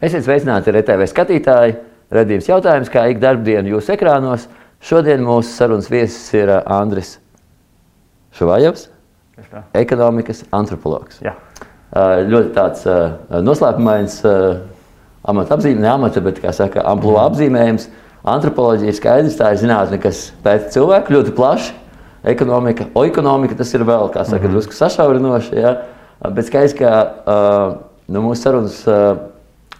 Esiet sveicināti RTV skatītāji. Radījums jautājums, kā ik darbdienu jūsu ekrānos. Šodien mūsu sarunas viesis ir Andris Šuvājovs, ekonomikas antropologs. Jā. Ļoti tāds noslēpumains amata apzīmējums, ne amata, bet kā saka, amplua apzīmējums. Antropoloģija ir skaidrs, tā ir zinātne, kas pēta cilvēku ļoti plaši. Ekonomika, oikonomika tas ir vēl, kā saka, -hmm. drusku sašaurinoši. Ja? Bet skaidrs, ka uh, nu, mūsu sarunas uh,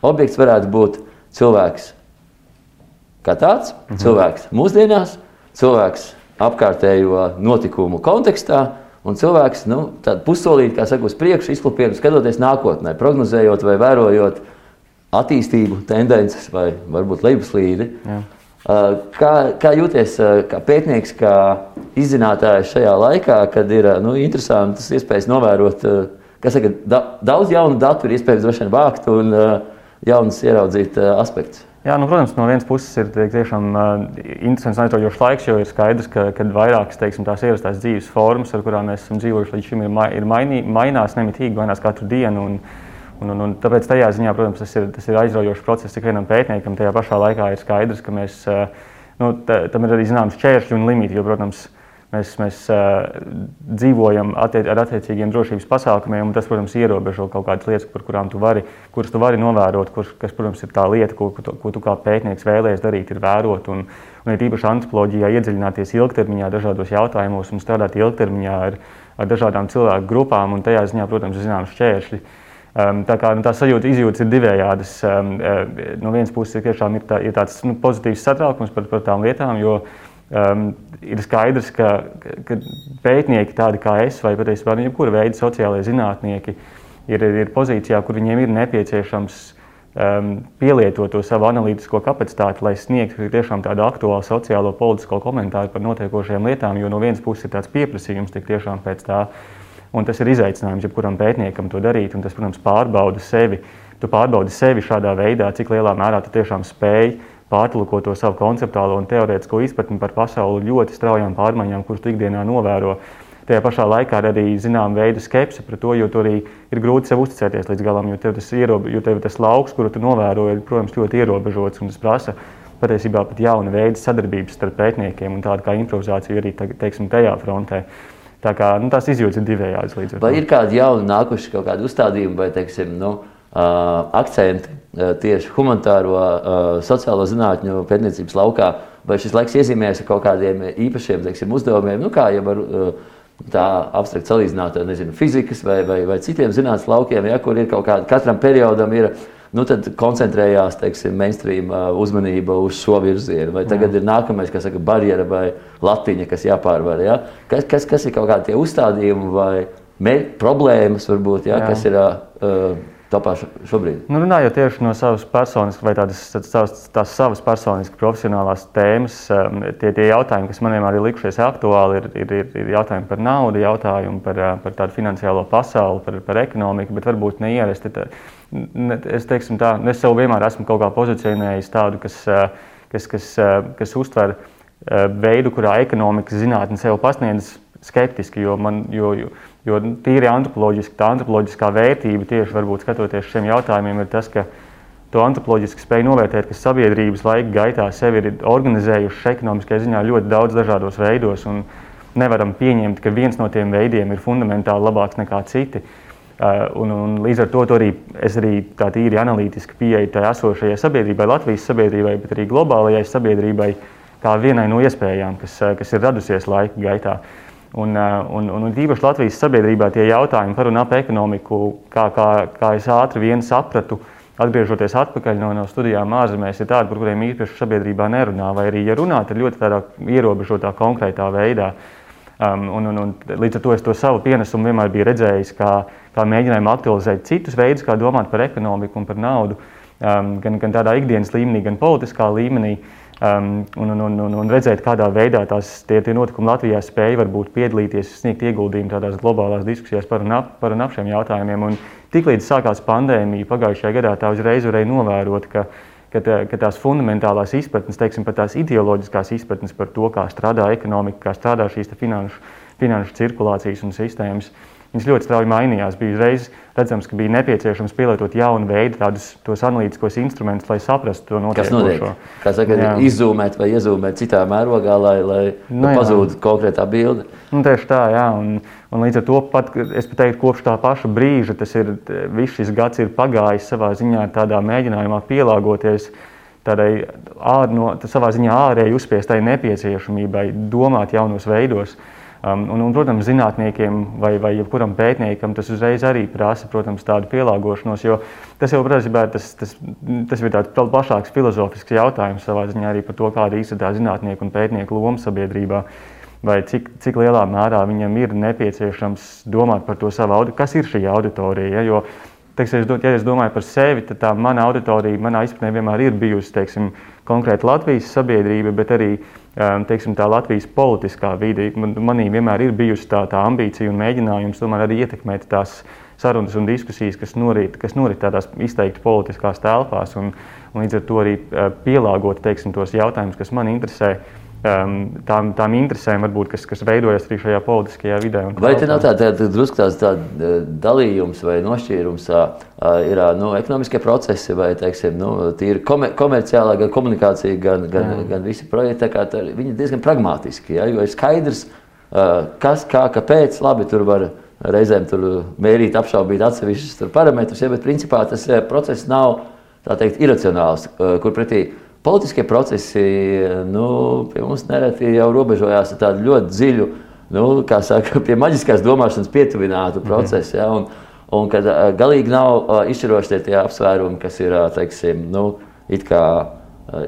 objekts varētu būt cilvēks kā tāds, -hmm. cilvēks mūsdienās, cilvēks apkārtējo notikumu kontekstā. Un cilvēks nu, pusolīt, kā saka, uz priekšu, izklupienu, skatoties nākotnē, prognozējot vai vērojot attīstību, tendences vai varbūt lejuslīdi. Jā. Kā, kā jūties kā pētnieks, kā izzinātājs šajā laikā, kad ir nu, interesantas iespējas novērot, kas saka, da, daudz jaunu datu ir iespējams droši vien vākt un uh, jaunas ieraudzīt uh, aspektus. Jā, nu, protams, no vienas puses ir tiešām uh, interesants un aizraujošs laiks, jo ir skaidrs, ka vairākas teiksim, tās ierastās dzīves formas, ar kurām mēs esam dzīvojuši līdz šim, ir, ma ir mainī, mainās nemitīgi, mainās katru dienu. Un, un, un, un tāpēc tajā ziņā, protams, tas ir, tas ir aizraujošs process ik vienam pētniekam. Tajā pašā laikā ir skaidrs, ka mēs, uh, nu, tam ir arī zināms šķēršļi un limiti, jo, protams, Mēs, mēs uh, dzīvojam attiec, ar attiecīgiem drošības pasākumiem, un tas, protams, ierobežo kaut kādas lietas, par kurām tu vari, kuras tu vari novērot, kur, kas, protams, ir tā lieta, ko, ko, ko tu kā pētnieks vēlējies darīt, ir vērot. Un, un ir īpaši antropoloģijā iedziļināties ilgtermiņā dažādos jautājumos un strādāt ilgtermiņā ar, ar dažādām cilvēku grupām, un tajā ziņā, protams, ir zināms šķēršļi. Um, tā kā nu, tā sajūta, izjūtas ir divējādas. Um, no vienas puses, ir, ir, tā, ir tāds nu, pozitīvs satraukums par, par tām lietām, jo uh, um, ir skaidrs, ka, ka pētnieki tādi kā es, vai patiesībā nu, jebkura veida sociālai zinātnieki, ir, ir pozīcijā, kur viņiem ir nepieciešams um, pielietot to savu analītisko kapacitāti, lai sniegtu tiešām tādu aktuālu sociālo politisko komentāru par notiekošajām lietām, jo no vienas puses ir tāds pieprasījums tik tiešām pēc tā. Un tas ir izaicinājums jebkuram pētniekam to darīt, un tas, protams, pārbauda sevi. Tu pārbaudi sevi šādā veidā, cik lielā mērā tu tiešām spēj pārtulko to savu konceptuālo un teorētisko izpratni par pasauli ļoti straujām pārmaiņām, kuras tu ikdienā novēro. Tajā pašā laikā ir arī zināma veida skepse par to, jo tur arī ir grūti sev uzticēties līdz galam, jo tev tas, ierobe, jo tev tas lauks, kuru tu novēro, ir, protams, ļoti ierobežots un tas prasa patiesībā pat jauna veida sadarbības starp pētniekiem un tāda kā improvizācija arī teiksim, tajā frontē. Tā kā nu, tās izjūtas ir divējādas līdz ar to. Vai ir kādi jauni nākuši kaut kādi uzstādījumi vai, teiksim, nu, uh, akcenti tieši humanitāro, sociālo zinātņu pētniecības laukā, vai šis laiks iezīmējas ar kaut kādiem īpašiem teiksim, uzdevumiem, nu, kā jau var tā abstrakt salīdzināt ar fizikas vai, vai, vai citiem zinātnes laukiem, ja, kur ir kaut kāda, katram periodam ir. Nu, tad koncentrējās teiksim, mainstream uzmanība uz šo virzienu. Vai tagad Jā. ir nākamais, kas saka, barjera vai latiņa, kas jāpārvar. Ja? Kas, kas, kas ir kaut kādi uzstādījumi vai problēmas, varbūt, ja? Jā. kas ir. Uh, topā šobrīd? Nu, runājot tieši no savas personiskas vai tādas, tās, tās savas personiskas profesionālās tēmas, um, tie, tie jautājumi, kas man vienmēr ir likušies aktuāli, ir, ir, ir, ir jautājumi par naudu, jautājumi par, uh, par tādu finansiālo pasauli, par, par ekonomiku, bet varbūt neierasti. Tā, es, teiksim, tā, es sev vienmēr esmu kaut kā pozicionējis tādu, kas, uh, kas, kas, uh, kas uztver veidu, kurā ekonomikas zinātne sev pasniedz skeptiski, jo man, jo, jo, Jo tīri antropoloģiski, tā antropoloģiskā vērtība tieši varbūt skatoties šiem jautājumiem ir tas, ka to antropoloģiski spēj novērtēt, ka sabiedrības laika gaitā sevi ir organizējušas ekonomiskajā ziņā ļoti daudz dažādos veidos. Nevaram pieņemt, ka viens no tiem veidiem ir fundamentāli labāks nekā citi. Uh, un, un līdz ar to arī es arī tā tīri analītiski pieeju tai esošajai sabiedrībai, Latvijas sabiedrībai, bet arī globālajai sabiedrībai, kā vienai no iespējām, kas, kas ir radusies laika gaitā. Uh, Un, eh, un, un, un īpaši Latvijas sabiedrībā tie jautājumi par un ap ekonomiku, kā, kā, kā es ātri vien sapratu, atgriežoties atpakaļ no, no studijām ārzemēs, ir tādi, par kuriem īpaši sabiedrībā nerunā, vai arī, ja runā, tad ļoti tādā ierobežotā, konkrētā veidā. Um, un, un, un, līdz ar to es to savu pienesumu vienmēr biju redzējis, kā, kā mēģinājumu aktualizēt citus veidus, kā domāt par ekonomiku un par naudu, um, gan, gan tādā ikdienas līmenī, gan politiskā līmenī. Uh, um, un, un, un, un redzēt, kādā veidā tās, tie, tie notikumi Latvijā spēja varbūt piedalīties, sniegt ieguldījumu tādās globālās diskusijās par un ap, par un ap šiem jautājumiem. Un tiklīdz sākās pandēmija pagājušajā gadā, tā uzreiz varēja novērot, ka, ka, tā, ka tās fundamentālās izpratnes, teiksim, pat tās ideoloģiskās izpratnes par to, kā strādā ekonomika, kā strādā šīs finanšu, finanšu cirkulācijas un sistēmas, viņas ļoti strauji mainījās. Bija uzreiz redzams, ka bija nepieciešams pielietot jaunu veidu, tādus analītiskos instrumentus, lai saprastu to notiekošo. Kas notiek? Kā saka, izzūmēt vai iezūmēt citā mērogā, lai, lai nu, pazūd konkrētā bilde. Nu, tieši tā, jā. Un, un līdz ar to pat, es pat teiktu, kopš tā paša brīža tas ir, viss šis gads ir pagājis savā ziņā tādā mēģinājumā pielāgoties tādai ār, no, savā ziņā ārēji uzspiestai nepieciešamībai domāt jaunos veidos. Um, un, un, protams, zinātniekiem vai, vai jebkuram pētniekam tas uzreiz arī prasa protams, tādu pielāgošanos, jo tas jau patiesībā tas, tas, tas ir tāds plašāks filozofisks jautājums savā ziņā arī par to, kāda ir tā zinātnieku un pētnieku loma sabiedrībā. Vai cik, cik lielā mērā viņam ir nepieciešams domāt par to savu auditoriju, kas ir šī auditorija. Ja? Jo teiksim, ja es domāju par sevi, tad tā mana auditorija, manā izpratnē vienmēr ir bijusi teiksim, konkrēti Latvijas sabiedrība, bet arī um, teiksim, tā Latvijas politiskā vide. Man, manī vienmēr ir bijusi tā, tā ambīcija un mēģinājums tomēr arī ietekmēt tās sarunas un diskusijas, kas norit, kas norit tādās izteikti politiskās telpās, un, un līdz ar to arī uh, pielāgot teiksim, tos jautājumus, kas man interesē um, tām, tām interesēm, varbūt, kas, kas veidojas arī šajā politiskajā vidē. Vai te nav tāds tā, drusku tāds tā, dalījums vai nošķīrums, ir nu, ekonomiskie procesi vai teiksim, nu, tīri komer komerciālā, gan komunikācija, gan, gan, Jā. gan visi projekti, tā, viņi ir diezgan pragmatiski, ja, jo ir skaidrs, kas, kā, kāpēc, labi, tur var reizēm tur mērīt, apšaubīt atsevišķus parametrus, ja, bet principā tas process nav, tā teikt, iracionāls, kur pretī politiskie procesi nu, pie mums nereti jau robežojās ar tādu ļoti dziļu, nu, kā saka, pie maģiskās domāšanas pietuvinātu procesu. Ja, un, un kad galīgi nav izšķiroši tie apsvērumi, kas ir, teiksim, nu, it kā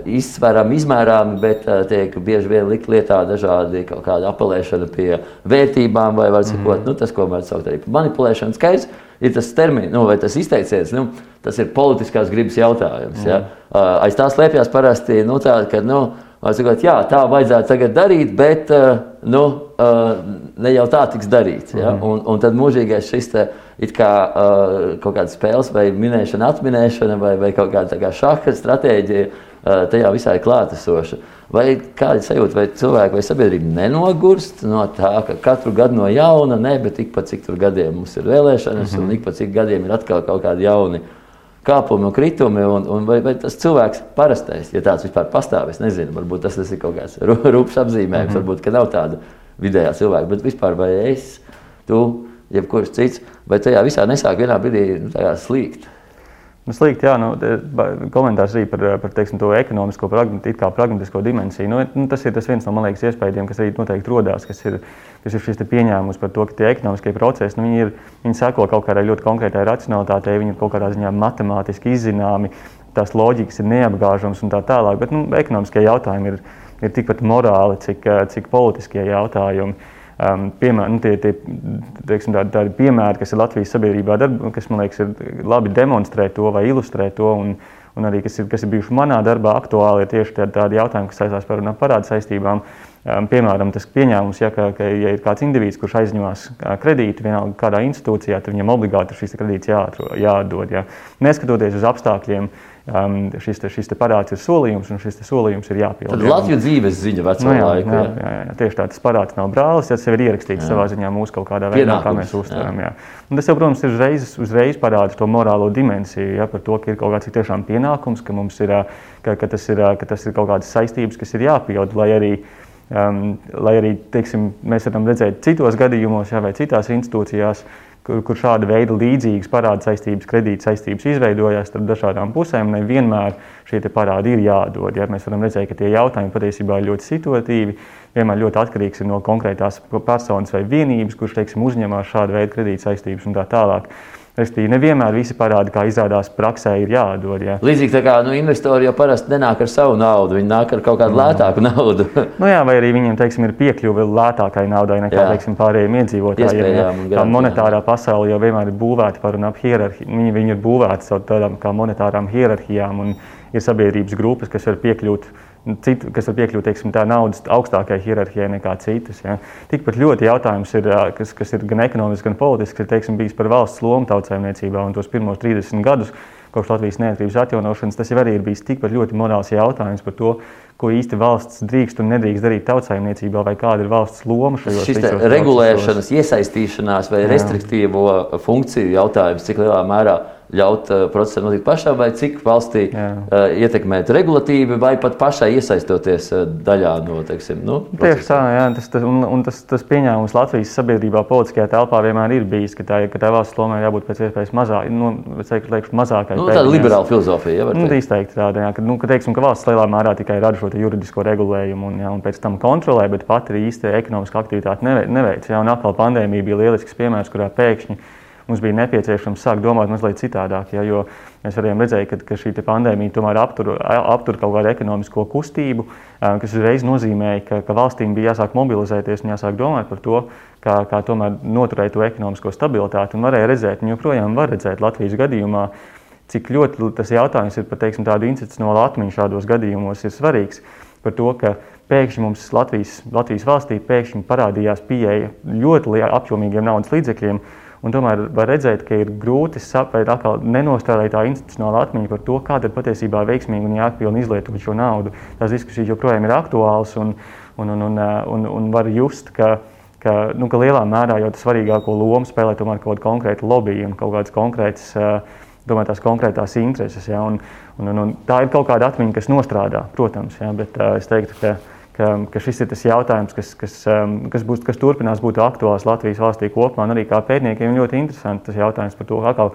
izsverami, izmērāmi, bet tiek bieži vien likt lietā dažādi kaut kāda apelēšana pie vērtībām, vai var sakot, mm. nu, tas, ko mēs saucam par manipulēšanu. Skaidrs, ir tas termins, nu, vai tas izteiciens, nu, tas ir politiskās gribas jautājums. Mm. Ja? Aiz tā slēpjas parasti nu, tā, ka, nu, sakot, jā, tā vajadzētu tagad darīt, bet nu, ne jau tā tiks darīts. Ja? Mm. Un, un tad mūžīgais šis te, kā, kaut kāda spēles vai minēšana, atminēšana vai, vai kaut kāda kā šaha stratēģija tajā visā ir klātesoša. Vai kāda sajūta, vai cilvēki vai sabiedrība nenogurst no tā, ka katru gadu no jauna, ne, bet ik pa cik tur gadiem mums ir vēlēšanas, mm -hmm. un ik pa cik gadiem ir atkal kaut kādi jauni kāpumi un kritumi, un, un vai, vai tas cilvēks parastais, ja tāds vispār pastāv, es nezinu, varbūt tas, tas ir kaut kāds rūpes apzīmējums, mm -hmm. varbūt, ka nav tāda vidējā cilvēka, bet vispār vai es, tu, jebkurš cits, vai tajā visā nesāk vienā brīdī nu, slīgt. Nu, slikti, jā, nu, komentārs arī par, par teiksim, to ekonomisko, pragmatisko dimensiju. Nu, nu, tas ir tas viens no liekas, iespējām, kas arī noteikti rodās, kas ir, kas ir šis pieņēmums par to, ka tie ekonomiskie procesi nu, viņi ir, viņi seko kaut kādai ļoti konkrētai racionalitātei, viņi ir kaut kādā ziņā matemātiski izzināmi, tās loģikas ir neapgāžamas un tā tālāk. Bet nu, ekonomiskie jautājumi ir, ir tikpat morāli, cik, cik politiskie jautājumi. Um, piemēr, nu, tie, tie, teiksim, tādi, tādi piemēri, kas ir Latvijas sabiedrībā, darb, kas man liekas, ir labi demonstrē to vai ilustrē to, un, un arī kas ir, kas ir bijuši manā darbā aktuāli, ir tieši tādi, tādi jautājumi, kas saistās par parādu saistībām. Um, piemēram, tas pieņēmums, ja, ka, ka ja ir kāds indivīds, kurš aizņemas kredītu vienalga kādā institūcijā, tad viņam obligāti šis kredīts jādod. Ja. Neskatoties uz apstākļiem, uh, um, šis, te, šis te parāds ir solījums, un šis solījums ir jāpild. Tad Latvijas dzīves ziņa vecā nu, jā, laikā. Jā, jā, jā, tieši tā, tas parāds nav brālis, tas jau ir ierakstīts jā. savā ziņā mūsu kaut kādā veidā, kā mēs uztveram. Jā. Jā. Tas jau, protams, ir uzreiz, uzreiz parāda to morālo dimensiju, ja, par to, ka ir kaut kāds tiešām pienākums, ka mums ir, ka, ka tas ir, ka tas ir kaut kādas saistības, kas ir jāpild, lai arī Um, lai arī teiksim, mēs varam redzēt citos gadījumos, jā, vai citās institūcijās, kur, kur šāda veida līdzīgas parāda saistības, kredīta saistības izveidojās starp dažādām pusēm. Nevienmēr šie parādi ir jādod. Ja? Mēs varam redzēt, ka tie jautājumi patiesībā ir ļoti situatīvi. Vienmēr ļoti atkarīgs no konkrētās personas vai vienības, kurš teiksim, uzņemās šādu veidu kredīta saistības un tā tālāk. Restīvi, nevienmēr visi parādi, kā izrādās praksē, ir jādod. Jā. Līdzīgi kā nu, investori jau parasti nenāk ar savu naudu, viņi nāk ar kaut kādu lētāku naudu. nu, jā, vai arī viņiem teiksim, ir piekļuve lētākai naudai nekā teiksim, pārējiem iedzīvotājiem. Ja, tā monetārā pasaule jau vienmēr ir būvēta par un ap hierarhiju. Viņi, viņi ir būvēti ar tādām kā monetārām hierarhijām un ir sabiedrības grupas, kas var piekļūt citu, kas var piekļūt teiksim, naudas augstākajai hierarhijai nekā citas. Ja. Tikpat ļoti jautājums ir, kas, kas ir gan ekonomisks, gan politisks, ir teiksim, bijis par valsts lomu tautsājumniecībā un tos pirmos 30 gadus. kopš Latvijas neatkarības atjaunošanas. Tas jau arī ir bijis tikpat ļoti morāls jautājums par to, ko īsti valsts drīkst un nedrīkst darīt tautsājumniecībā, vai kāda ir valsts loma šajos Šis regulēšanas, iesaistīšanās vai restriktīvo funkciju jautājums, cik lielā mērā ļaut uh, procesam notikt pašam, vai cik valstī uh, ietekmēt regulatīvi, vai pat pašai iesaistoties uh, daļā no teiksim, nu. Tieši tā, jā, tas, tas, un, un tas, tas pieņēmums Latvijas sabiedrībā, politiskajā telpā vienmēr ir bijis, ka tā, ka tā valsts lomai jābūt pēc iespējas mazāk, nu, teikšu, mazākai. Nu, tāda liberāla filozofija, ja, nu, izteikti tāda, jā, ka, nu, ka, teiksim, ka valsts lielā mērā tikai rada šo juridisko regulējumu un, jā, un pēc tam kontrolē, bet pati īsti ekonomiska aktivitāte neveic. Jā, un atkal pandēmija bija lielisks piemērs, kurā pēkšņi mums bija nepieciešams sākt domāt mazliet citādāk. Ja, jo mēs varējām redzēt, ka, ka šī pandēmija tomēr aptur, aptur kaut kādu ekonomisko kustību, kas uzreiz nozīmēja, ka, ka valstīm bija jāsāk mobilizēties un jāsāk domāt par to, kā, kā tomēr noturēt to ekonomisko stabilitāti. Un varēja redzēt, un joprojām var redzēt Latvijas gadījumā, cik ļoti tas jautājums ir par teiksim, tādu institucionālu atmiņu šādos gadījumos ir svarīgs. Par to, ka pēkšņi mums Latvijas, Latvijas valstī parādījās pieeja ļoti apjomīgiem naudas līdzekļiem, Un tomēr var redzēt, ka ir grūti saprast, nenostrādāt tā institucionāla atmiņa par to, kāda ir patiesībā veiksmīga un jāpilna izlietot šo naudu. Tās diskusijas joprojām ir aktuālas un, un, un, un, un, un var just, ka, ka, nu, ka lielā mērā jau tas svarīgāko lomu spēlē tomēr kaut kāda konkrēta lobby un kaut kādas konkrētas. Domāju, tās konkrētās intereses. Ja, un, un, un, un tā ir kaut kāda atmiņa, kas nostrādā, protams. Ja, bet uh, es teiktu, ka ka, ka šis ir tas jautājums, kas, kas, um, kas, būs, kas turpinās būt aktuāls Latvijas valstī kopumā. Un arī kā pētniekiem ļoti interesants tas jautājums par to, kā,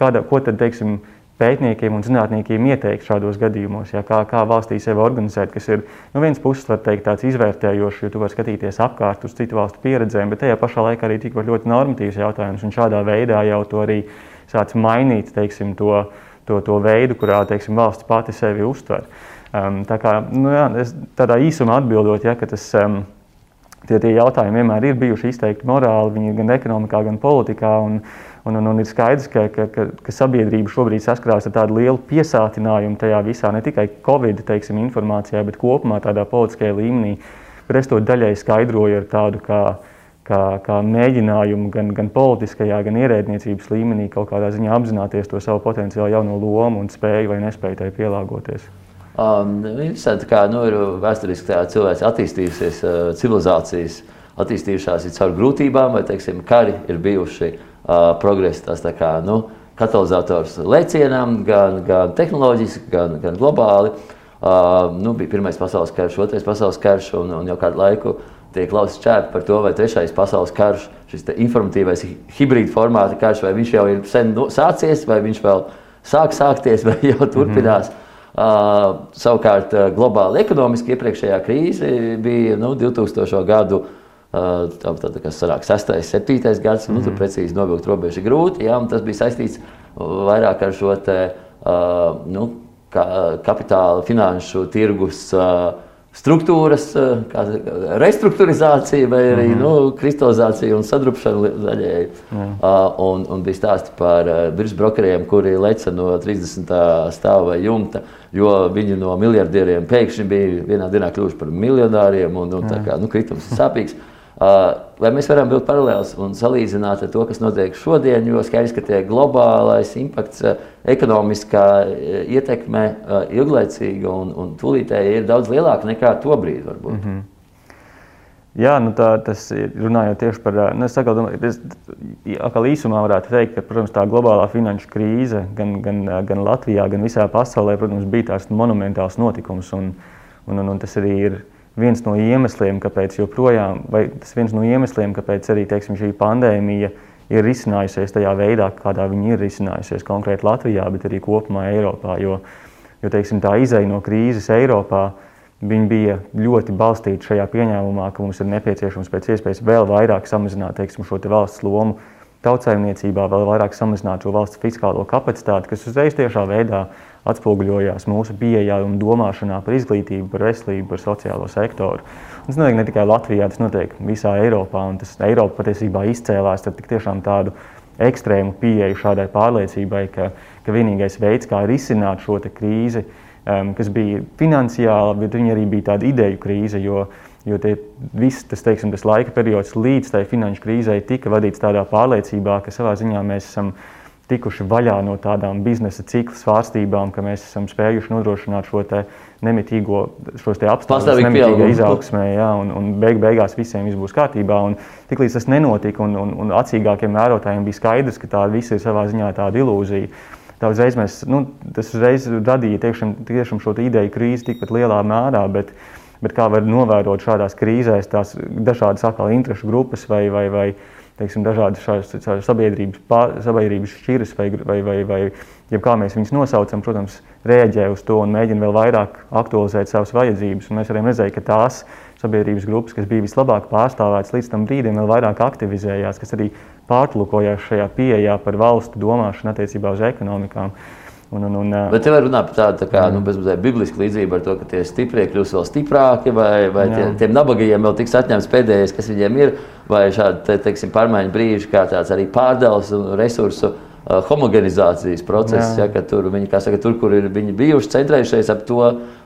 kāda, ko tad teiksim, pētniekiem un zinātniekiem ieteikt šādos gadījumos, ja, kā, kā valstī sevi organizēt, kas ir no nu, vienas puses teikt, tāds izvērtējošs, jo tu vari skatīties apkārt uz citu valstu pieredzēm, bet tajā pašā laikā arī tikpat ļoti normatīvs jautājums. Un šādā veidā jau to arī sāc mainīt teiksim, to, to, to veidu, kurā teiksim, valsts pati sevi uztver. Um, tā kā, nu, jā, es tādā īsumā atbildot, ja, ka tas, um, tie, tie jautājumi vienmēr ir bijuši izteikti morāli, viņi gan ekonomikā, gan politikā. Un, un, un, un ir skaidrs, ka, ka, ka, ka sabiedrība šobrīd saskarās ar tādu lielu piesātinājumu tajā visā, ne tikai Covid teiksim, informācijā, bet kopumā tādā politiskajā līmenī. Es to daļai skaidroju ar tādu kā, kā, kā mēģinājumu gan, gan politiskajā, gan ierēdniecības līmenī kaut kādā ziņā apzināties to savu potenciāli jauno lomu un spēju vai nespēju tai pielāgoties. Um, interesanti, kā nu, ir vēsturiski cilvēks attīstījusies, uh, civilizācijas attīstījušās ir caur grūtībām, vai teiksim, kari ir bijuši uh, progresa tas tā kā, nu, katalizators lēcienam, gan, gan tehnoloģiski, gan, gan globāli. Uh, nu, bija Pirmais pasaules karš, Otrais pasaules karš, un, un jau kādu laiku tiek lausis čēpi par to, vai Trešais pasaules karš, šis informatīvais hibrīd formāta karš, vai viņš jau ir sen sācies, vai viņš vēl sāk sākties, vai jau turpinās. Mm -hmm. Uh, savukārt, globāli ekonomiski iepriekšējā krīze bija nu, 2000. gadu. Uh, tā, tā, tā, sanāk, 6. un 7. gads, mm. nu, tur mhm. precīzi novilkt robežu grūti. Jā, tas bija saistīts vairāk ar šo te, uh, nu, ka, kapitāla, finanšu tirgus uh, struktūras restruktūrizācija, vai arī mm -hmm. nu, kristalizācija un sadrupšana zaļēji. Mm. Uh, un, un bija stāsti par uh, virsbrokeriem, kuri leca no 30. stāva jumta, jo viņi no miljardieriem pēkšņi bija vienā dienā kļuvuši par miljonāriem. Un, un, kā, nu, kritums ir sāpīgs. Vai mēs varam būt paralēli un salīdzināt ar to, kas notiek šodien, jo skaidrs, ka tie globālais impakts, ekonomiskā ietekme ilglaicīga un, un tūlītēji ir daudz lielāka nekā to brīdi varbūt. Mm -hmm. Jā, nu tā, tas ir runājot tieši par nu, saku, es, atkal īsumā varētu teikt, ka protams, tā globālā finanšu krīze gan, gan, gan Latvijā, gan visā pasaulē protams, bija tāds monumentāls notikums. Un, un, un, un tas arī ir viens no iemesliem, kāpēc joprojām, vai tas viens no iemesliem, kāpēc arī teiksim, šī pandēmija ir risinājusies tajā veidā, kādā viņa ir risinājusies konkrēti Latvijā, bet arī kopumā Eiropā. Jo, jo teiksim, tā izeja no krīzes Eiropā bija ļoti balstīta šajā pieņēmumā, ka mums ir nepieciešams pēc iespējas vēl vairāk samazināt teiksim, šo te valsts lomu tautsājumniecībā, vēl vairāk samazināt šo valsts fiskālo kapacitāti, kas uzreiz tiešā veidā atspoguļojās mūsu pieejā un domāšanā par izglītību, par veselību, par sociālo sektoru. Un tas notiek ne tikai Latvijā, tas notiek visā Eiropā. Tas Eiropa patiesībā izcēlās ar tiešām tādu ekstrēmu pieeju šādai pārliecībai, ka, ka vienīgais veids, kā risināt šo krīzi, um, kas bija finansiāla, bet viņa arī bija tāda ideju krīze. Jo, jo tie, viss tas, teiksim, tas laika periods līdz tai finanšu krīzei tika vadīts tādā pārliecībā, ka savā ziņā mēs esam tikuši vaļā no tādām biznesa cikla svārstībām, ka mēs esam spējuši nodrošināt šo nemitīgo, šos apstākļus, nemitīgo izaugsmē, jā, un, un beig, beigās visiem viss būs kārtībā. Un tiklīdz tas nenotika, un, un, un acīgākiem vērotājiem bija skaidrs, ka tā viss ir savā ziņā tāda ilūzija. Tā uzreiz mēs, nu, tas uzreiz radīja tiešām, tiešām šo ideju krīzi tikpat lielā mērā, bet, bet kā var novērot šādās krīzēs tās dažādas atkal interešu grupas vai, vai, vai, vai teiksim, dažādas šādas sabiedrības, pār, sabiedrības šķiras, vai, vai, vai, vai ja kā mēs viņus nosaucam, protams, rēģē uz to un mēģina vēl vairāk aktualizēt savas vajadzības. Un mēs varam redzēt, ka tās sabiedrības grupas, kas bija vislabāk pārstāvētas līdz tam brīdim, vēl vairāk aktivizējās, kas arī pārtulkojās šajā pieejā par valstu domāšanu attiecībā uz ekonomikām. Un, un, un, Bet te var runāt par tādu tā kā, nu, biblisku līdzību to, ka tie stiprie kļūs vēl stiprāki, vai, vai tie, tiem nabagajiem vēl tiks atņemts pēdējais, kas viņiem ir, vai šādi te, teiksim, pārmaiņu brīži, kā tāds arī pārdales un resursu homogenizācijas process, jā. Ja, ka tur, viņi, saka, tur, kur ir viņi bijuši centrējušies ap to,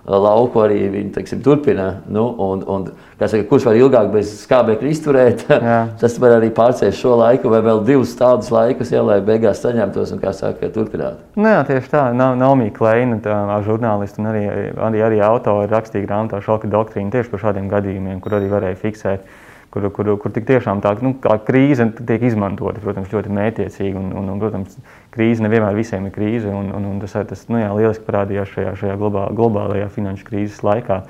lauku arī viņi teiksim, turpina. Nu, un, un, saka, kurš var ilgāk bez skābekļa izturēt, tas var arī pārcēst šo laiku vai vēl divus tādus laikus, ja, lai beigās saņemtos un saka, turpināt. Nu, jā, tieši tā. Naumija Kleina, tā, žurnālisti un arī, arī, arī autori rakstīja grāmatā šoka doktrīnu tieši par šādiem gadījumiem, kur arī varēja fiksēt kur, kur, kur tik tiešām tā nu, krīze tiek izmantota protams, ļoti mētiecīgi. Un, un, un, protams, krīze nevienmēr visiem ir krīze, un, un, un tas, tas nu, jā, lieliski parādījās šajā, šajā globā, globālajā finanšu krīzes laikā.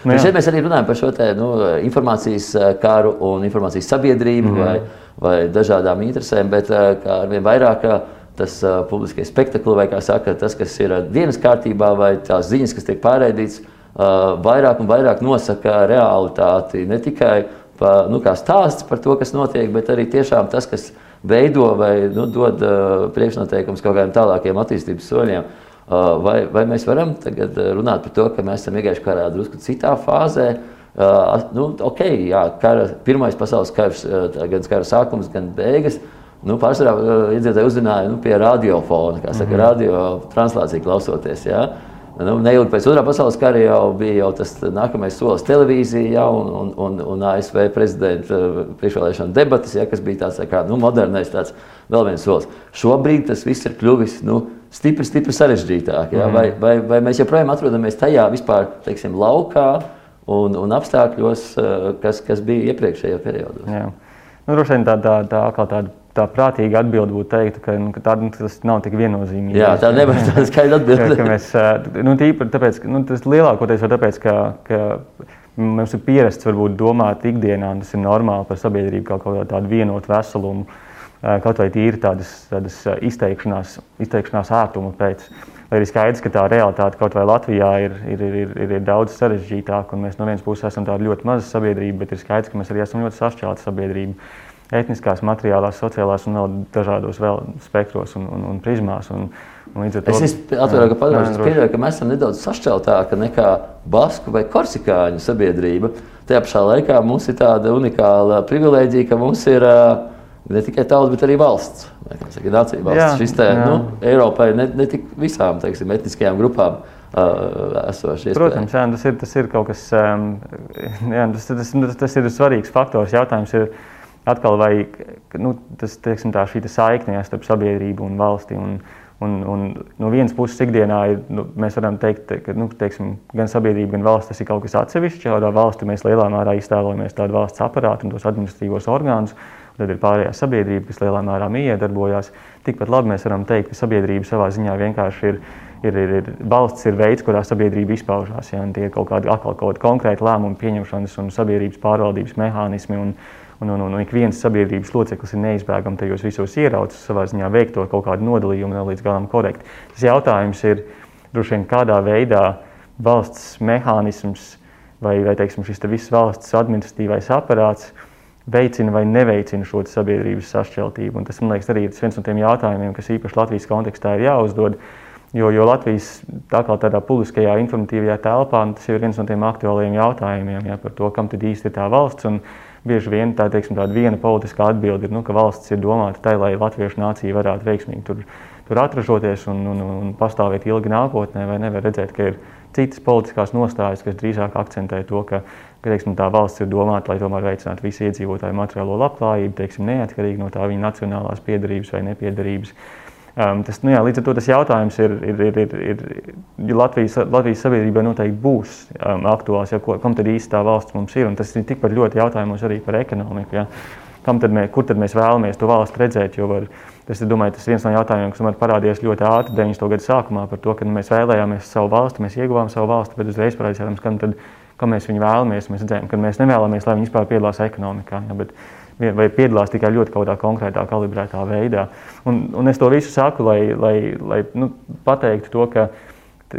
Nu, šeit mēs arī runājam par šo te, nu, informācijas eh, karu un informācijas sabiedrību mm -hmm. vai, vai dažādām interesēm, bet eh, ar vien vairāk eh, tas uh, publiskais spektakls, vai kā saka, tas, kas ir dienas kārtībā, vai tās ziņas, kas tiek pārraidītas, uh, vairāk un vairāk nosaka realitāti ne tikai pa, nu, stāsts par to, kas notiek, bet arī tiešām tas, kas veido vai nu, dod uh, priekšnoteikumus kaut kādiem tālākiem attīstības soļiem. Uh, vai, vai mēs varam tagad runāt par to, ka mēs esam iegājuši karā drusku citā fāzē? Uh, nu, ok, jā, kara, pirmais pasaules karš, uh, gan kara sākums, gan beigas. Nu, Pārsvarā uh, iedzīvotāji uzzināja nu, pie radiofona, kā saka, mm -hmm. radio translāciju klausoties. Jā. Uh, Nu, neilgi pēc otrā pasaules kara jau bija jau tas nākamais solis televīzija ja, un, un, un, un ASV prezidenta uh, priekšvēlēšana debatas, ja, kas bija tāds kā, nu, modernais tāds vēl viens solis. Šobrīd tas viss ir kļuvis nu, stipri, stipri sarežģītāk. Ja, mm. vai, vai, vai mēs joprojām atrodamies tajā vispār, teiksim, laukā un, un apstākļos, uh, kas, kas bija iepriekšējā periodā? Nu, droši vien tā, tā, tā, tāda tā prātīga atbilde būtu teikt, ka, nu, ka tā, nu, tas nav tik viennozīmīgi. Jā, tā nevar būt tāda skaidra atbilde. ka mēs, nu, tīpaši tāpēc, nu, tas lielākoties ir tāpēc, ka, ka mums ir pierasts varbūt domāt ikdienā, un tas ir normāli par sabiedrību kā kaut kādu vienotu veselumu, kaut vai tīri tādas, tādas izteikšanās, izteikšanās ērtuma pēc. Lai arī skaidrs, ka tā realitāte kaut vai Latvijā ir, ir, ir, ir, ir daudz sarežģītāka, un mēs no vienas puses esam tāda ļoti maza sabiedrība, bet ir skaidrs, ka mēs arī esam ļoti sašķelta sabiedrība etniskās, materiālās, sociālās un vēl dažādos vēl spektros un, un, un prizmās. Un, un to, es atvainoju, ka pieļauju, ka mēs esam nedaudz sašķeltāki nekā basku vai korsikāņu sabiedrība. Tajā pašā laikā mums ir tāda unikāla privilēģija, ka mums ir ne tikai tauta, bet arī valsts. Saka, nācija valsts. Jā, Šis te, nu, Eiropai ne, ne tik visām teiksim, etniskajām grupām. Uh, esoši. Protams, jā, tas, ir, tas ir kaut kas, jā, tas, tas, tas, ir svarīgs faktors. Jautājums ir, atkal vai nu, tas, teiksim, tā, šī saikne ja, starp sabiedrību un valsti. Un, un, un no vienas puses, ikdienā ir, nu, mēs varam teikt, ka nu, teiksim, gan sabiedrība, gan valsts tas ir kaut kas atsevišķs. Šādā valstī mēs lielā mērā iztēlojamies tādu valsts aparātu un tos administratīvos orgānus. Tad ir pārējā sabiedrība, kas lielā mērā miedarbojās. Tikpat labi mēs varam teikt, ka sabiedrība savā ziņā vienkārši ir ir, ir, ir valsts ir veids, kurā sabiedrība izpaužās. Ja, tie ir kaut kādi atkal kaut kādi konkrēti lēmumu pieņemšanas un sabiedrības pārvaldības mehānismi. Un, Un, un, un ik viens sabiedrības loceklis ir neizbēgami tajos visos ieraudzis, savā ziņā veikt to kaut kādu nodalījumu, nav līdz galam korekti. Tas jautājums ir droši vien kādā veidā valsts mehānisms vai, vai teiksim, šis te viss valsts administratīvais aparāts veicina vai neveicina šo sabiedrības sašķeltību. Un tas, man liekas, arī ir viens no tiem jautājumiem, kas īpaši Latvijas kontekstā ir jāuzdod. Jo, jo Latvijas tā tādā publiskajā informatīvajā telpā tas ir viens no tiem aktuāliem jautājumiem ja, par to, kam tad īsti ir tā valsts. Un, bieži vien tā, teiksim, tāda viena politiskā atbilde ir, nu, ka valsts ir domāta tai, lai latviešu nācija varētu veiksmīgi tur, tur atražoties un, un, un pastāvēt ilgi nākotnē, vai nevar redzēt, ka ir citas politiskās nostājas, kas drīzāk akcentē to, ka, ka teiksim, tā valsts ir domāta, lai tomēr veicinātu visu iedzīvotāju materiālo labklājību, teiksim, neatkarīgi no tā viņa nacionālās piedarības vai nepiedarības. Um, tas, nu jā, līdz ar to tas jautājums ir, ir, ir, ir, ir, ir Latvijas, Latvijas sabiedrībai noteikti būs um, aktuāls, ja, ko, kam tad īsti tā valsts mums ir. Un tas ir tikpat ļoti jautājums arī par ekonomiku. Ja. Kam tad mēs, kur tad mēs vēlamies to valsti redzēt? Var, tas ir domāju, tas viens no jautājumiem, kas man parādījās ļoti ātri 90. gadu sākumā par to, ka mēs vēlējāmies savu valsti, mēs ieguvām savu valsti, bet uzreiz parādījās, kam, tad, kam mēs viņu vēlamies. Mēs redzējām, ka mēs nevēlamies, lai viņi vispār piedalās ekonomikā. Ja, bet, vai piedalās tikai ļoti kaut kādā konkrētā, kalibrētā veidā. Un, un es to visu saku, lai, lai, lai nu, pateiktu to, ka,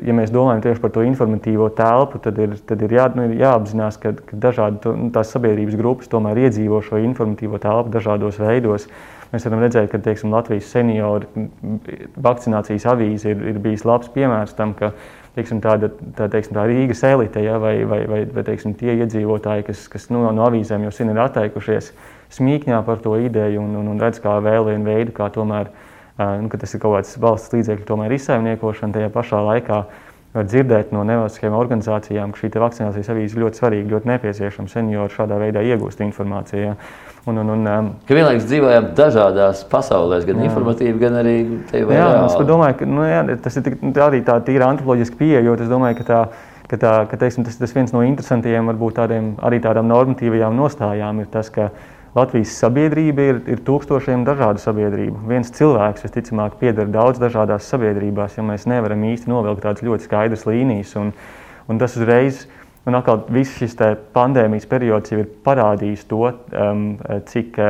ja mēs domājam tieši par to informatīvo telpu, tad ir, tad ir, jā, nu, jāapzinās, ka, ka dažādi nu, tās sabiedrības grupas tomēr iedzīvo šo informatīvo telpu dažādos veidos. Mēs varam redzēt, ka teiksim, Latvijas senioru vakcinācijas avīze ir, ir bijis labs piemērs tam, ka teiksim, tāda, tā, teiksim, tā Rīgas elite ja, vai, vai, vai, vai teiksim, tie iedzīvotāji, kas, kas nu, no avīzēm jau sen ir atteikušies, uh, smīkņā par to ideju un, un, un redz kā vēl vienu veidu, kā tomēr, nu, ka tas ir kaut kāds valsts līdzekļu tomēr izsaimniekošana tajā pašā laikā. Var dzirdēt no nevalstiskajām organizācijām, ka šī vakcinācijas avīze ļoti svarīga, ļoti nepieciešama. Seniori šādā veidā iegūst informāciju. Ja. Un, un, un, um, ka vienlaikus dzīvojam dažādās pasaulēs, gan jā. informatīvi, gan arī tādā veidā. Domāju, ka nu, jā, tas ir arī tā tīra antropoloģiska pieeja, jo es domāju, ka tā ka, tā, ka teiksim, tas, tas viens no interesantajiem, varbūt tādiem, arī tādām normatīvajām nostājām ir tas, ka Latvijas sabiedrība ir, ir tūkstošiem dažādu sabiedrību. Viens cilvēks, visticamāk, pieder daudz dažādās sabiedrībās, jo mēs nevaram īsti novilkt tādas ļoti skaidras līnijas. Un, un tas uzreiz, un atkal viss šis pandēmijas periods jau ir parādījis to, um, cik,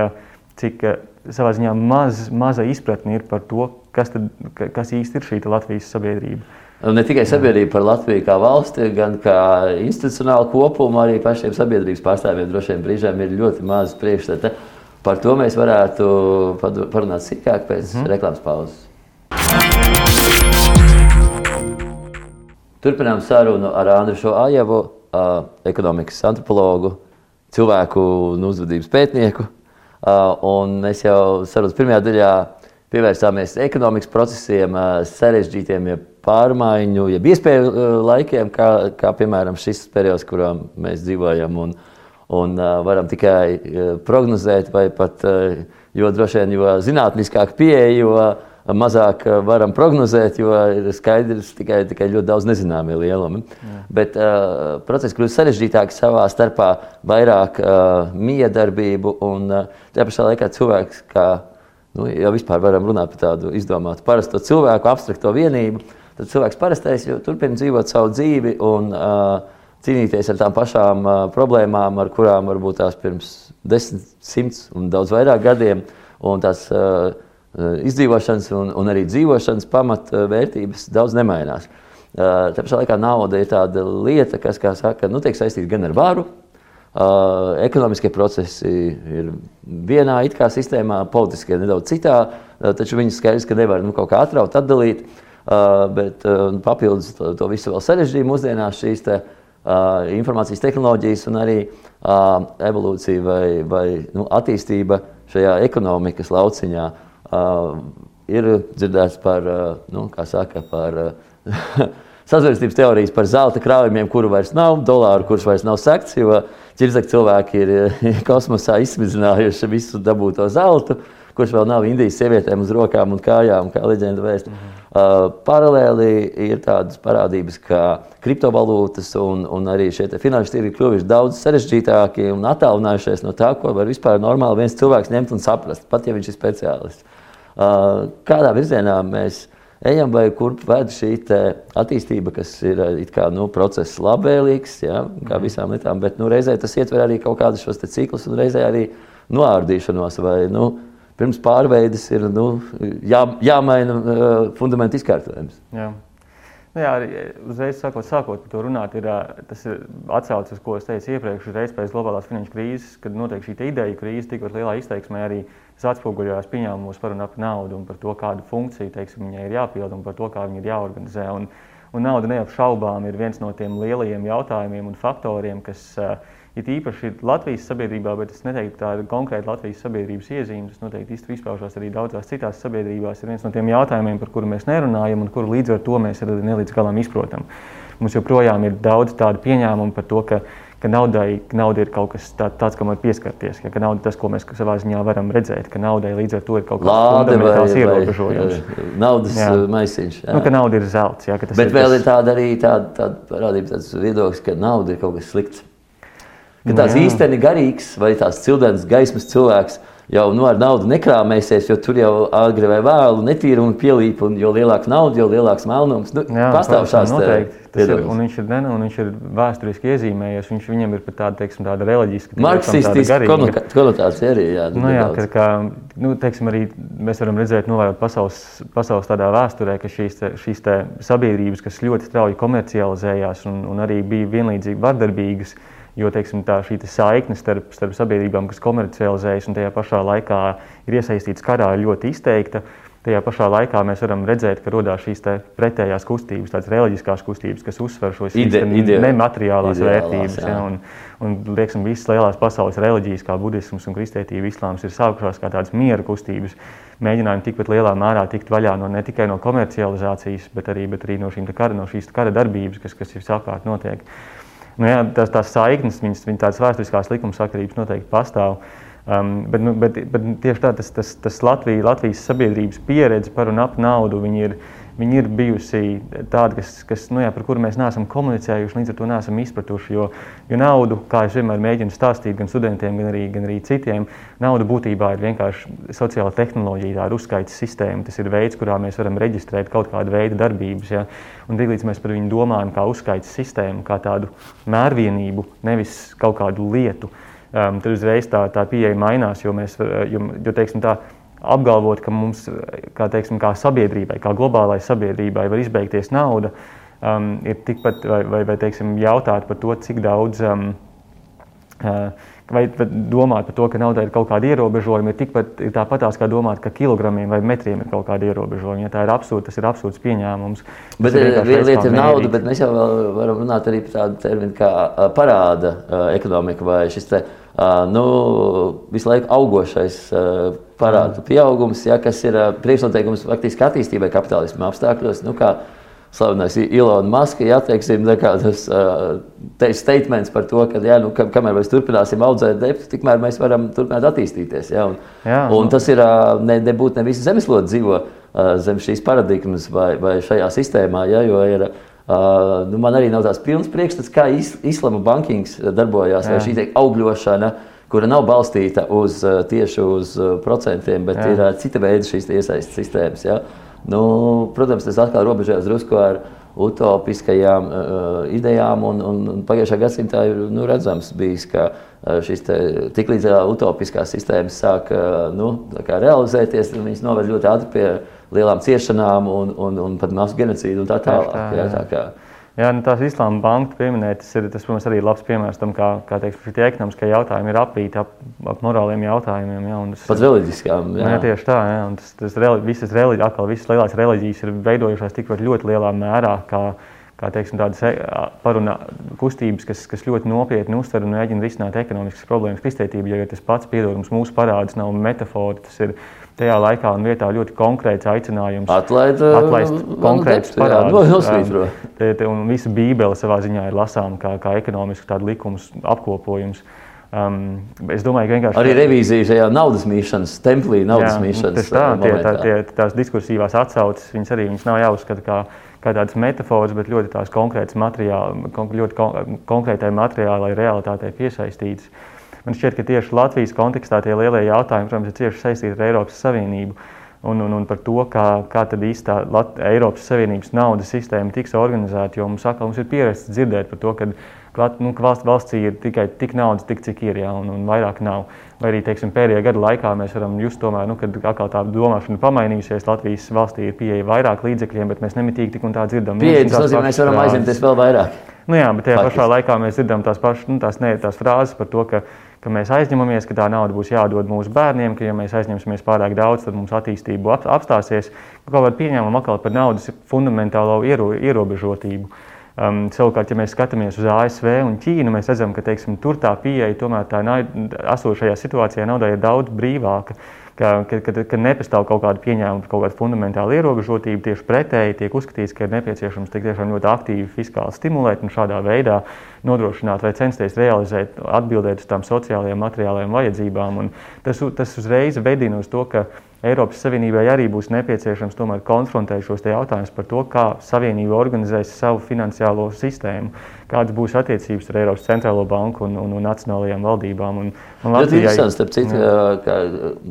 cik savā ziņā maz, maza izpratne ir par to, kas, tad, kas īsti ir šī Latvijas sabiedrība. Ne tikai sabiedrība par Latviju kā valsti, gan kā institucionālu kopumu, arī pašiem sabiedrības pārstāvjiem droši vien brīžiem ir ļoti maz priekšstata. Par to mēs varētu parunāt sīkāk pēc mm. reklāmas pauzes. Turpinām sarunu ar Andriu Ajevu, ekonomikas antropologu, cilvēku un uzvedības pētnieku. Un mēs jau sarunas pirmajā daļā pievērsāmies ekonomikas procesiem, sarežģītiem, ja pārmaiņu, jeb iespēju laikiem, kā, kā piemēram šis periods, kurā mēs dzīvojam. Un, un varam tikai prognozēt, vai pat, jo droši vien, jo zinātniskāk pieeja, jo mazāk varam prognozēt, jo ir skaidrs tikai, tikai ļoti daudz nezināmie lielumi. Jā. Bet uh, process kļūst sarežģītāks savā starpā, vairāk uh, miedarbību un uh, tajā pašā laikā cilvēks, kā nu, jau vispār varam runāt par tādu izdomātu parasto cilvēku, abstrakto vienību, tad cilvēks parastais turpina dzīvot savu dzīvi un uh, cīnīties ar tām pašām uh, problēmām, ar kurām varbūt tās pirms desmit, simts un daudz vairāk gadiem. Un tās uh, izdzīvošanas un, un arī dzīvošanas pamatvērtības daudz nemainās. Uh, Tāpat laikā nauda ir tāda lieta, kas, kā saka, nu, tiek saistīta gan ar varu, Uh, ekonomiskie procesi ir vienā it kā sistēmā, politiskie nedaudz citā, uh, taču viņus skaidrs, ka nevar nu, kaut kā atraut, atdalīt. Uh, bet uh, papildus to, to visu vēl sarežģīja mūsdienās šīs te, uh, informācijas tehnoloģijas un arī evolūcija vai, vai nu, attīstība šajā ekonomikas lauciņā. Ir dzirdēts par, nu, kā saka, par sazvērstības teorijas par zelta krājumiem, kuru vairs nav, dolāru, kurš vairs nav sekts, jo Čirzaki cilvēki ir kosmosā izsmidzinājuši visu dabūto zeltu, kurš vēl nav Indijas sievietēm uz rokām un kājām, kā leģenda vēst. Mm -hmm. Uh, paralēli ir tādas parādības kā kriptovalūtas, un, un arī šie finanšu tirgi kļuvuši daudz sarežģītāki un attālinājušies no tā, ko var vispār normāli viens cilvēks ņemt un saprast, pat ja viņš ir speciālists. Uh, kādā virzienā mēs ejam, vai kurp ved šī attīstība, kas ir kā, nu, process labvēlīgs, ja, kā mhm. visām lietām, bet nu, reizē tas ietver arī kaut kādus šos ciklus un reizē arī noārdīšanos. Vai, nu, pirms pārveides ir nu, jā, jāmaina uh, fundamentu izkārtojums. Jā. Nu jā, uzreiz sākot, sākot par to runāt, ir, tas ir atsaucis, ko es teicu iepriekš, reiz pēc globālās finanšu krīzes, kad notiek šī ideja krīze, tikpat lielā izteiksmē arī atspoguļojās pieņēmumos par un ap naudu un par to, kādu funkciju teiksim, viņai ir jāpild un par to, kā viņa ir jāorganizē. Un, un nauda neapšaubām ir viens no tiem lielajiem jautājumiem un faktoriem, kas uh, ir īpaši Latvijas sabiedrībā, bet es neteiktu, ka tā ir konkrēti Latvijas sabiedrības iezīme. Tas noteikti izpaužās arī daudzās citās sabiedrībās. Ir viens no tiem jautājumiem, par kuru mēs nerunājam un kuru līdz ar to mēs arī nelīdz galam izprotam. Mums joprojām ir daudz tādu pieņēmumu par to, ka ka naudai, ka nauda ir kaut kas tā, tāds, kam var pieskarties, ja, ka nauda ir tas, ko mēs savā ziņā varam redzēt, ka naudai līdz ar to ir kaut kāds fundamentāls ierobežojums. Naudas jā. maisiņš. Jā. Nu, ka nauda ir zelts. Jā, Bet ir vēl tas... ir tāda arī tāda, tāda parādība, tāds viedoklis, ka nauda ir kaut kas slikts. Ka tāds nu, īstenībā garīgs vai tās cildens gaismas cilvēks jau nu, ar naudu nekrāmēsies, jo tur jau agri vai vēlu netīrumu pielīp, un jo lielāka nauda, jo lielāks melnums. Nu, Jā, pastāv šāds noteikti. Ir, un viņš ir, ne, un viņš ir vēsturiski iezīmējies. Viņš viņam ir pat tāda, teiksim, tāda reliģiska, marksistiska konotācija arī. Jā, nu, jā ka, ka, nu, teiksim, arī mēs varam redzēt, novērot pasaules, pasaules tādā vēsturē, ka šīs, te, šīs te sabiedrības, kas ļoti strauji komercializējās un, un arī bija vienlīdzīgi vardarbīgas, Jo teiksim, tā, šī saikne starp, starp sabiedrībām, kas komercializējas un tajā pašā laikā ir iesaistīts karā, ir ļoti izteikta. Tajā pašā laikā mēs varam redzēt, ka radās šīs pretējās kustības, tādas reliģiskās kustības, kas uzsver šos ide, nemateriālās vērtības. Jā. Ja, un, un lieksim, visas lielās pasaules reliģijas, kā budisms un kristietība, islāms, ir sākušās kā tādas miera kustības, mēģinājumi tikpat lielā mērā tikt vaļā no ne tikai no komercializācijas, bet arī, bet arī no, kara, no šīs kara darbības, kas, kas ir sakārt notiek. Nu, jā, tās, tās saiknes, viņas, viņas tādas vēsturiskās likumsakarības noteikti pastāv. Um, bet, nu, bet, bet tieši tā, tas, tas, tas Latvija, Latvijas sabiedrības pieredze par un ap naudu ir viņi ir bijusi tādi, kas, kas, nu, jā, par kuriem mēs neesam komunicējuši, līdz ar to neesam izpratuši. Jo, jo naudu, kā es vienmēr mēģinu stāstīt gan studentiem, gan arī, gan arī citiem, nauda būtībā ir vienkārši sociāla tehnoloģija, tā ir uzskaits sistēma. Tas ir veids, kurā mēs varam reģistrēt kaut kādu veidu darbības. Ja? Un līdz mēs par viņu domājam kā uzskaits sistēmu, kā tādu mērvienību, nevis kaut kādu lietu, um, tad uzreiz tā, tā pieeja mainās, jo mēs, jo, jo teiksim tā, apgalvot, ka mums, kā, teiksim, kā sabiedrībai, kā globālai sabiedrībai, var izbeigties nauda, um, ir tikpat, vai, vai, vai teiksim, jautāt par to, cik daudz. Um, uh, Vai domāt par to, ka naudai ir kaut kāda ierobežojuma, ir tikpat tāpatās kā domāt, ka kilogramiem vai metriem ir kaut kāda ierobežojuma. Ja tā ir absurds, tas ir absurds pieņēmums. Bet viena lieta ir nauda, bet mēs jau varam runāt arī par tādu terminu kā parāda ekonomika vai šis te, nu, visu laiku augošais parādu pieaugums, ja, kas ir priekšnoteikums faktiski attīstībai kapitālismu apstākļos. Nu, kā, slavenais Ilona Maska, ja teiksim, tas te statements par to, ka, ja, nu, ka kamēr mēs turpināsim audzēt debes, tikmēr mēs varam turpināt attīstīties. Ja, un, jā, un tas ir ne, nebūt ne visi zemeslodes dzīvo zem šīs paradigmas vai, vai šajā sistēmā, ja, jo ir. Uh, nu man arī nav tāds pilns priekšstats, kā is, islama bankings darbojās, Jā. vai šī augļošana, kura nav balstīta uz, tieši uz procentiem, bet Jā. ir cita veida šīs iesaistas sistēmas. Ja? Nu, protams, tas atkal robežojas drusku ar utopiskajām uh, idejām, un, un, un pagājušā gadsimtā ir nu, redzams, bijis, ka uh, šis tik līdz utopiskās sistēmas sāk uh, nu, realizēties, viņas noved ļoti ātri pie lielām ciešanām un, un, un pat masu genocīdu un tā tālāk. Tā, jā, tā kā, Jā, nu tās islāma banka pieminētas ir, tas, protams, arī labs piemērs tam, kā, kā teiksim, šie ekonomiskie jautājumi ir apīti ap, ap morāliem jautājumiem. Jā, tas, Pat reliģiskām. Jā. jā, tieši tā. Jā, tas, tas reli, visas, reliģi, atkal, visas lielās reliģijas ir veidojušās tik ļoti lielā mērā, kā teiksim, tādas e, parunā kustības, kas, kas ļoti nopietni uztver un mēģina risināt ekonomiskas problēmas kristētību, jo ja tas pats piedodams mūsu parāds nav metafora, tas ir tajā laikā un vietā ļoti konkrēts aicinājums Atlaid, atlaist konkrētus parādus. No, un visa Bībele savā ziņā ir lasāma kā, kā ekonomisks likums apkopojums. Um, es domāju, ka vienkārši. Arī revīzija šajā naudas mīšanas, templī, naudas jā, mīšanas. Tā, tie, tā, tie, tās diskursīvās atsauces, viņas arī viņas nav jāuzskata kā, kā tādas metafāras, bet ļoti tās konkrētas materiāli, ļoti kon, konkrētai materiālai realitātei piesaistītas. Man šķiet, ka tieši Latvijas kontekstā tie lielie jautājumi, protams, ir cieši saistīti ar Eiropas Savienību. Un, un, un par to, kā, kā tad īstā Lat Eiropas Savienības naudas sistēma tiks organizēta. Jo mums, atkal, mums ir pierasts dzirdēt par to, ka nu, valsts, valstī ir tikai tik naudas, tik, cik ir, jā, un, un vairāk nav. Vai arī teiksim, pēdējā gada laikā mēs varam just, tomēr, nu, kad tā domāšana ir pamainījusies. Latvijas valstī ir pieeja vairāk līdzekļiem, bet mēs nemitīgi tik un tā dzirdam. Pieeja, tas nozīmē, mēs varam aizņemties vēl vairāk. Nu, jā, bet tajā Faktiski. pašā laikā mēs dzirdam tās pašas nu, tās, ne, tās frāzes par to, ka ka mēs aizņemamies, ka tā nauda būs jādod mūsu bērniem, ka, ja mēs aizņemsimies pārāk daudz, tad mums attīstība apstāsies. Kaut kādā pieņēmuma atkal par naudas fundamentālo iero, ierobežotību. Um, savukārt, ja mēs skatāmies uz ASV un Ķīnu, mēs redzam, ka teiksim, tur tā pieeja tomēr tā esošajā situācijā naudai ir daudz brīvāka. Ka, ka, ka, ka nepastāv kaut kāda pieņēmuma kaut kādu fundamentālu ierobežotību, tieši pretēji tiek uzskatīts, ka ir nepieciešams tiešām ļoti aktīvi fiskāli stimulēt un šādā veidā nodrošināt vai censties realizēt, atbildēt uz tām sociālajām, materiālajām vajadzībām. Un tas, tas uzreiz vedina uz to, ka Eiropas Savienībai arī būs nepieciešams tomēr konfrontēt šos jautājumus par to, kā Savienība organizēs savu finansiālo sistēmu, kādas būs attiecības ar Eiropas centrālo banku un, un, un nacionālajām valdībām. Un, un Latvijai, tas ir citu,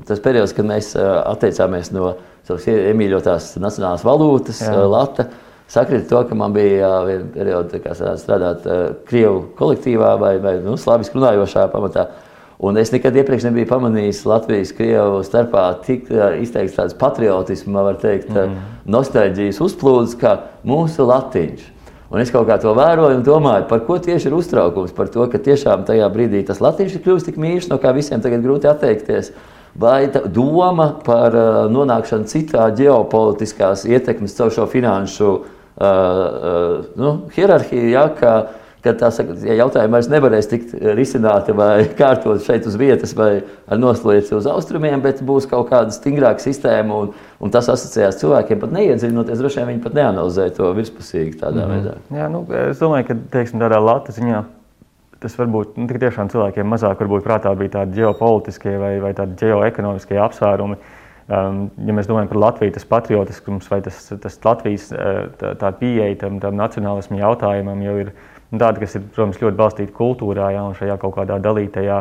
tas periods, kad mēs atteicāmies no savas iemīļotās nacionālās valūtas, lata. Sakrita to, ka man bija viena perioda strādāt Krievu kolektīvā vai, vai nu, slaviski runājošā pamatā. Un es nekad iepriekš nebiju pamanījis Latvijas krievu starpā tik izteikts tāds patriotisms, var teikt, mm. nostalģijas uzplūdes, kā mūsu latiņš. Un es kaut kā to vēroju un domāju, par ko tieši ir uztraukums. Par to, ka tiešām tajā brīdī tas latviešu ir kļuvis tik mīļš, no kā visiem tagad grūti atteikties. Vai doma par nonākšanu citā ģeopolitiskās ietekmes caur šo finanšu uh, uh, nu, hierarhiju, ja, ka ka tā saka, ja jautājumi vairs nevarēs tikt risināti vai kārtot šeit uz vietas vai ar noslēdzi uz austrumiem, bet būs kaut kāda stingrāka sistēma un, un tas asociējās cilvēkiem pat neiedziļinoties, droši vien viņi pat neanalizē to virspusīgi tādā mm. veidā. Jā, nu, es domāju, ka teiksim, tādā lata ziņā tas varbūt nu, tiešām cilvēkiem mazāk varbūt prātā bija tādi ģeopolitiskie vai, vai tādi ģeoekonomiskie apsvērumi. Um, ja mēs domājam par Latviju, tas patriotiskums vai tas, tas Latvijas tā, tā pieeja tam, tam nacionālismu jautājumam jau ir tāda, kas ir, protams, ļoti balstīta kultūrā, ja, un šajā kaut kādā dalītajā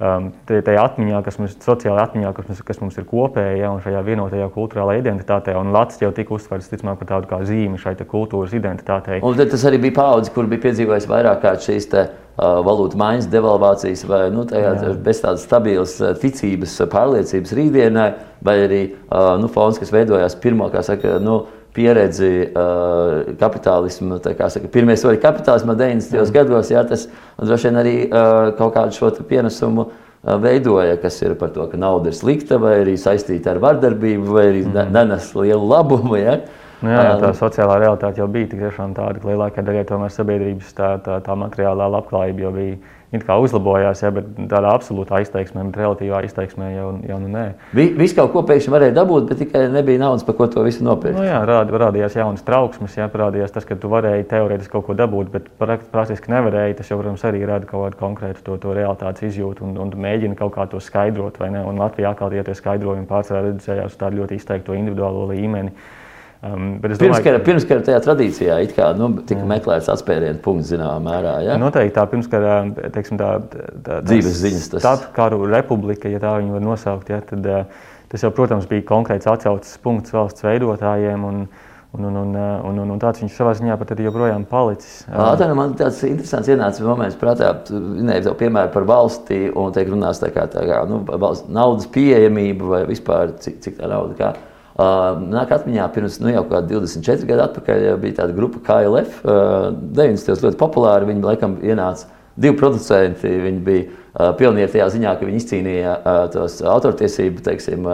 um, tajā atmiņā, kas mums ir sociālajā atmiņā, kas mums, kas mums ir kopēja, ja, un šajā vienotajā kultūrālajā identitātē. Un Latvijas jau tika uztverts ticamāk, par tādu kā zīmi šai kultūras identitātei. Un tas arī bija paudze, kur bija piedzīvojis vairāk kā šīs te, uh, valūtu maiņas, devalvācijas, vai nu, tajā, bez tādas stabilas ticības, pārliecības rītdienai, vai arī uh, nu, fons, kas veidojās pirmo, kā saka, nu, pieredzi uh, kapitālismu, kā saka, pirmie soļi kapitālismā 90. Mm. gados, jā, tas droši vien arī uh, kaut kādu šo pienesumu uh, veidoja, kas ir par to, ka nauda ir slikta vai arī saistīta ar vardarbību vai arī mm. nenes lielu labumu. Ja? Nu jā, jā, tā sociālā realitāte jau bija tāda, ka lielākā daļa tomēr sabiedrības tā, tā, tā materiālā labklājība jau bija it kā uzlabojās, ja, bet tādā absolūtā izteiksmē, bet relatīvā izteiksmē jau, jau nu nē. Viss kaut ko pēkšņi varēja dabūt, bet tikai nebija naudas, par ko to visu nopirkt. Nu, jā, rād, rādījās jaunas trauksmes, jā, parādījās tas, ka tu varēji teorētiski kaut ko dabūt, bet praktiski nevarēji. Tas jau, protams, arī rada kaut kādu konkrētu to, to realitātes izjūtu un, un mēģina kaut kā to skaidrot. Un Latvijā atkal tie skaidrojumi redzējās uz tādu ļoti izteiktu individuālo līmeni. Um, pirmskara, ka... pirmskara tajā tradīcijā kā, nu, tika jā. meklēts atspērienu punkts zināmā mērā. Ja? Noteikti tā pirmskara teiksim, tā, tā, dzīves ziņas. Tas... Tāda karu republika, ja tā viņu var nosaukt, ja, tad uh, tas jau, protams, bija konkrēts atcaucas punkts valsts veidotājiem. Un, Un, un, un, un, un, un tāds viņš savā ziņā pat ir joprojām palicis. Tā nu, man tāds interesants ienāca moments prātā, minēja to piemēru par valsti un tiek runāts tā kā, tā kā nu, naudas pieejamība vai vispār cik, cik tā nauda. Kā. Nāk atmiņā, pirms nu, jau 24 gadu atpakaļ bija tāda grupa KLF. 90. ļoti populāri. Viņi laikam ienāca divi producenti. Viņi bija pionieri tajā ziņā, ka viņi izcīnīja tos autortiesību teiksim,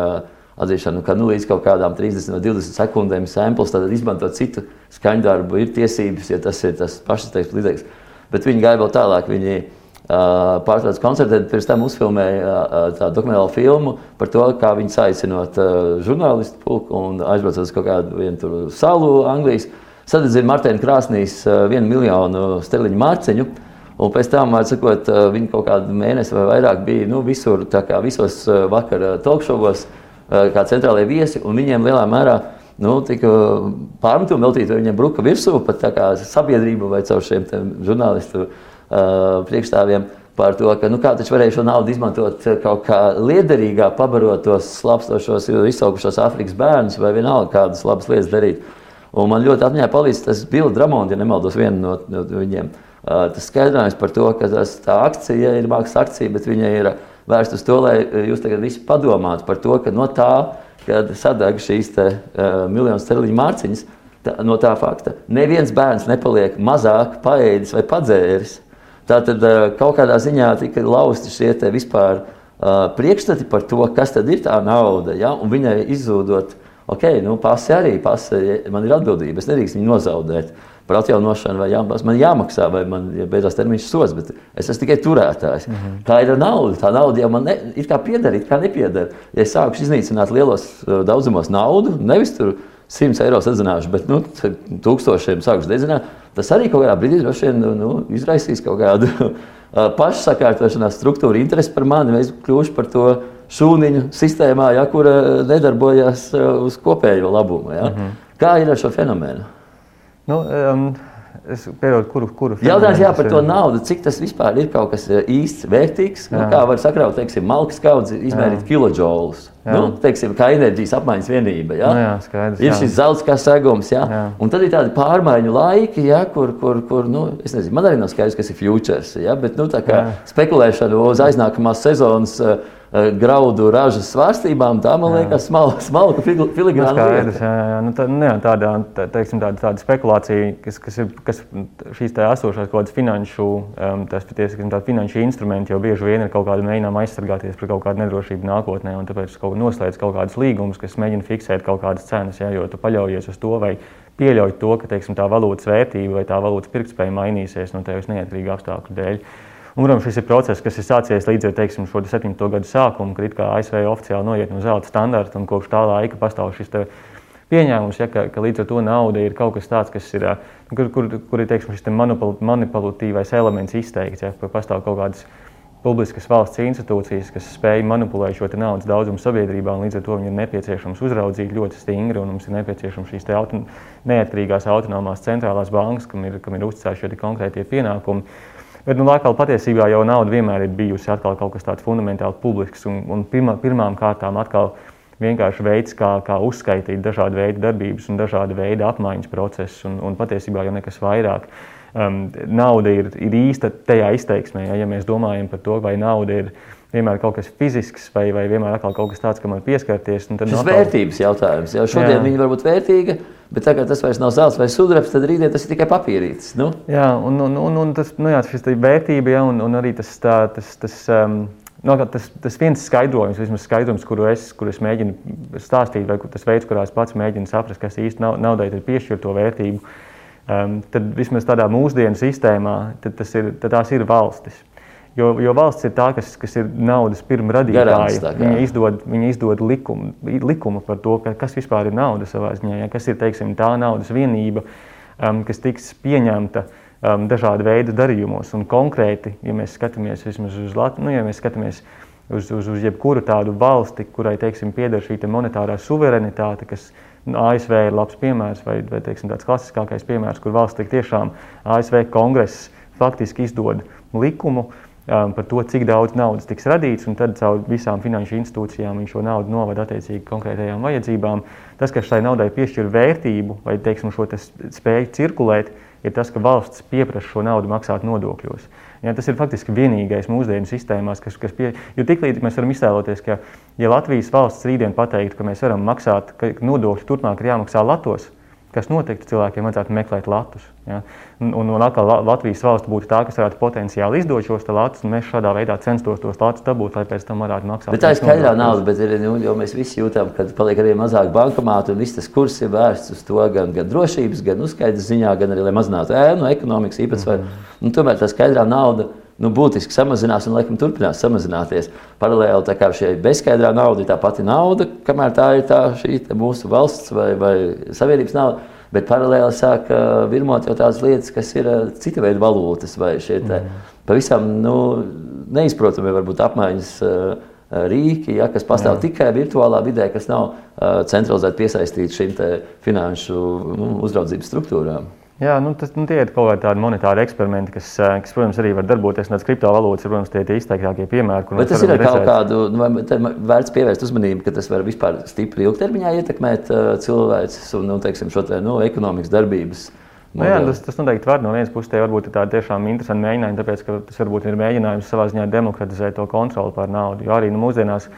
atzīšanu, ka nu, līdz kaut kādām 30 vai 20 sekundēm samples, tad izmantot citu skaņdarbu ir tiesības, ja tas ir tas pašizteiks līdzeklis. Bet viņi gāja vēl tālāk. Viņi, pārtrauc koncertēt, pirms tam uzfilmēja tādu dokumentālu filmu par to, kā viņi saicinot žurnālistu pulku un aizbraucot uz kaut kādu salu Anglijas. Sadedzina Martēna Krāsnīs vienu miljonu sterliņu mārciņu. Un pēc tam, sakot, viņi kaut kādu mēnesi vai vairāk bija nu, visur, kā visos vakara talkšovos, kā centrālajie viesi, un viņiem lielā mērā nu, tika pārmetumi veltīti, vai viņiem bruka virsū, pat tā kā sabiedrība vai caur šiem žurnālistu Uh, priekšstāvjiem par to, ka nu, kā taču varēja šo naudu izmantot kaut kā liederīgāk, pabarot tos slapstošos, izsaukušos Afrikas bērnus vai vienalga kādas labas lietas darīt. Un man ļoti atmiņā palīdz tas Bills Dramonds, ja nemaldos, viena no, no viņiem. Uh, tas skaidrojums par to, ka tas, tā akcija ir mākslas akcija, bet viņa ir vērsta uz to, lai jūs tagad visi padomātu par to, ka no tā, kad sadeg šīs te, uh, miljonu sterliņu mārciņas, tā, no tā fakta neviens bērns nepaliek mazāk paēdis vai padzēris Tātad kaut kādā ziņā tika lausti šie vispār priekšstati par to, kas tad ir tā nauda. Ja? Un viņai izzūdot, ok, nu, pasi arī, pasi, man ir atbildība, es nedrīkst viņu nozaudēt. Par atjaunošanu vai jāmaksā, man jāmaksā, vai man ja beidzās termiņš sots, bet es esmu tikai turētājs. Mm -hmm. Tā ir nauda. Tā nauda jau man ne, it kā pieder, it kā nepieder. Ja es sāku iznīcināt lielos daudzumos naudu, nevis tur 100 eiro sadzināšu, bet nu, tūkstošiem sākuši dedzināt. Tas arī kaut kādā brīdī droši vien nu, izraisīs kaut kādu pašsakārtošanās struktūru, interesi par mani. Es kļūšu par to šūniņu sistēmā, ja, kura nedarbojas uz kopējo labumu. Ja. Mm -hmm. Kā ir ar šo fenomenu? Nu, um, Es pieņemu, kuru, kuru Jautājums jā, par to naudu. Cik tas vispār ir kaut kas eh, īsts, vērtīgs? Nu, kā var sakraut, teiksim, malkas kaudzi, izmērīt kilojūlus. Nu, teiksim, kā enerģijas apmaiņas vienība. Ja? Nu, jā, skaidrs, ir jā. šis zelts kā segums, ja? jā. un tad ir tādi pārmaiņu laiki, ja? kur, kur, kur nu, nezinu, man arī nav skaidrs, kas ir futures. Ja? Bet nu, spekulēšana uz aiznākamās sezonas. Uh, graudu ražas svārstībām, tā man liekas, smalka, smalka filigrāna. Nu, skaidrs, jā, jā. Nu, tā, ne, nu tāda, tā, teiksim, tāda, tāda spekulācija, kas, kas ir kas šīs tā esošās kaut kādas finanšu, um, tas patiesi, finanšu instrumenti jau bieži vien ir kaut kāda mēģinām aizsargāties pret kaut kādu nedrošību nākotnē, un tāpēc kaut noslēdz kaut kādas līgumus, kas mēģina fiksēt kaut kādas cenas, jā, jo tu paļaujies uz to, vai pieļauj to, ka teiksim, tā valūtas vērtība vai tā valūtas pirktspēja mainīsies no tevis neatkarīgu apstākļu dēļ. Un, protams, šis ir process, kas ir sācies līdz teiksim, 70. gadu sākumam, kad ASV oficiāli noiet no zelta standarta un kopš tā laika pastāv šis pieņēmums, ja, ka, ka līdz ar to nauda ir kaut kas tāds, kas ir, kur, kur, kur ir teiksim, šis manipulatīvais elements izteikts, ja, ka pastāv kaut kādas publiskas valsts institūcijas, kas spēj manipulēt šo naudas daudzumu sabiedrībā, un līdz ar to viņiem ir nepieciešams uzraudzīt ļoti stingri, un mums ir nepieciešams šīs auto, neatkarīgās autonomās centrālās bankas, kam ir, kam ir uzticēti šie konkrētie pienākumi. Bet nu, atkal patiesībā jau nauda vienmēr ir bijusi kaut kas tāds fundamentāli publisks. Un, un pirmā, pirmām kārtām atkal vienkārši veids, kā, kā uzskaitīt dažādu veidu darbības un dažādu veidu apmaiņas procesus, un, un patiesībā jau nekas vairāk. Um, nauda ir, ir īsta tajā izteiksmē, ja, ja mēs domājam par to, vai nauda ir vienmēr kaut kas fizisks, vai, vai vienmēr kaut kas tāds, kam var pieskarties. Tas ir vērtības jautājums. Jau šodien jā. viņa var būt vērtīga, Bet tagad tas vairs nav zelts vai sudrabs, tad rītdien tas ir tikai papīrītis. Nu? Jā, un, un, un, un tas nu jā, ir vērtība, ja, un, un arī tas, tā, tas, tas, um, no, tas, tas viens skaidrojums, vismaz skaidrojums, kuru es, kuru es mēģinu stāstīt, vai tas veids, kurā es pats mēģinu saprast, kas īsti naudai ir piešķirt to vērtību, um, tad vismaz tādā mūsdienu sistēmā tad ir, tad tās ir valstis. Jo, jo valsts ir tā, kas, kas ir naudas pirmā radītāja. Viņa izdod, viņa izdod likumu, likumu par to, ka, kas vispār ir nauda savā ziņā. Ja, kas ir teiksim, tā naudas vienība, um, kas tiks pieņemta um, dažādu veidu darījumos. Un konkrēti, ja mēs skatāmies uz Latviju, nu, ja mēs skatāmies uz, uz, uz jebkuru tādu valsti, kurai teiksim, pieder šī monetārā suverenitāte, kas nu, ASV ir labs piemērs, vai, vai teiksim, tāds klasiskākais piemērs, kur valsts tiešām ASV kongress faktiski izdod likumu Um, par to, cik daudz naudas tiks radīts, un tad caur visām finanšu institūcijām viņš šo naudu novada attiecīgi konkrētajām vajadzībām. Tas, kas šai naudai piešķir vērtību vai teiksim, šo spēju cirkulēt, ir tas, ka valsts pieprasa šo naudu maksāt nodokļos. Ja, tas ir faktiski vienīgais mūsdienu sistēmās, kas, kas pie, jo tiklīdz mēs varam iztēloties, ka ja Latvijas valsts rītdien pateiktu, ka mēs varam maksāt, ka nodokļi turpmāk ir jāmaksā Latvijas kas notiktu, cilvēkiem vajadzētu meklēt latus. Ja? Un, un, un atkal Latvijas valsts būtu tā, kas varētu potenciāli izdot šos latus, un mēs šādā veidā censtos tos latus dabūt, lai pēc tam varētu maksāt. Bet tā ir skaidrā nauda, bet ir, nu, jo mēs visi jūtam, ka paliek arī mazāk bankomātu, un viss tas kurs ir vērsts uz to gan, gan drošības, gan uzskaidrs ziņā, gan arī, lai mazinātu ēnu ekonomikas īpatsvaru. Mm -hmm. Tomēr tā skaidrā nauda nu, būtiski samazinās un laikam turpinās samazināties. Paralēli tā kā šī bezskaidrā nauda ir tā pati nauda, kamēr tā ir tā, mūsu valsts vai, vai savienības nauda. Bet paralēli sāk virmot jau tādas lietas, kas ir cita veida valūtas vai šie mm. pavisam nu, neizprotami varbūt apmaiņas uh, rīki, ja, kas pastāv Jā. tikai virtuālā vidē, kas nav uh, centralizēti piesaistīti šīm finanšu nu, uzraudzības struktūrām. Jā, nu, tas, nu, tie ir kaut kādi monetāri eksperimenti, kas, eh, kas, protams, arī var darboties. Tādas kriptovalūtas ir, protams, tie, tie izteiktākie piemēri. Vai tas ir kaut kādu, nu, vērts pievērst uzmanību, ka tas var vispār stipri ilgtermiņā ietekmēt uh, cilvēkus un, nu, teiksim, šo te, nu, ekonomikas darbības? Nu, jā, tas, tas noteikti var no vienas puses tie varbūt ir tādi tiešām interesanti mēģinājumi, tāpēc, ka tas varbūt ir mēģinājums savā ziņā demokratizēt to kontroli pār naudu. Jo arī nu, mūsdienās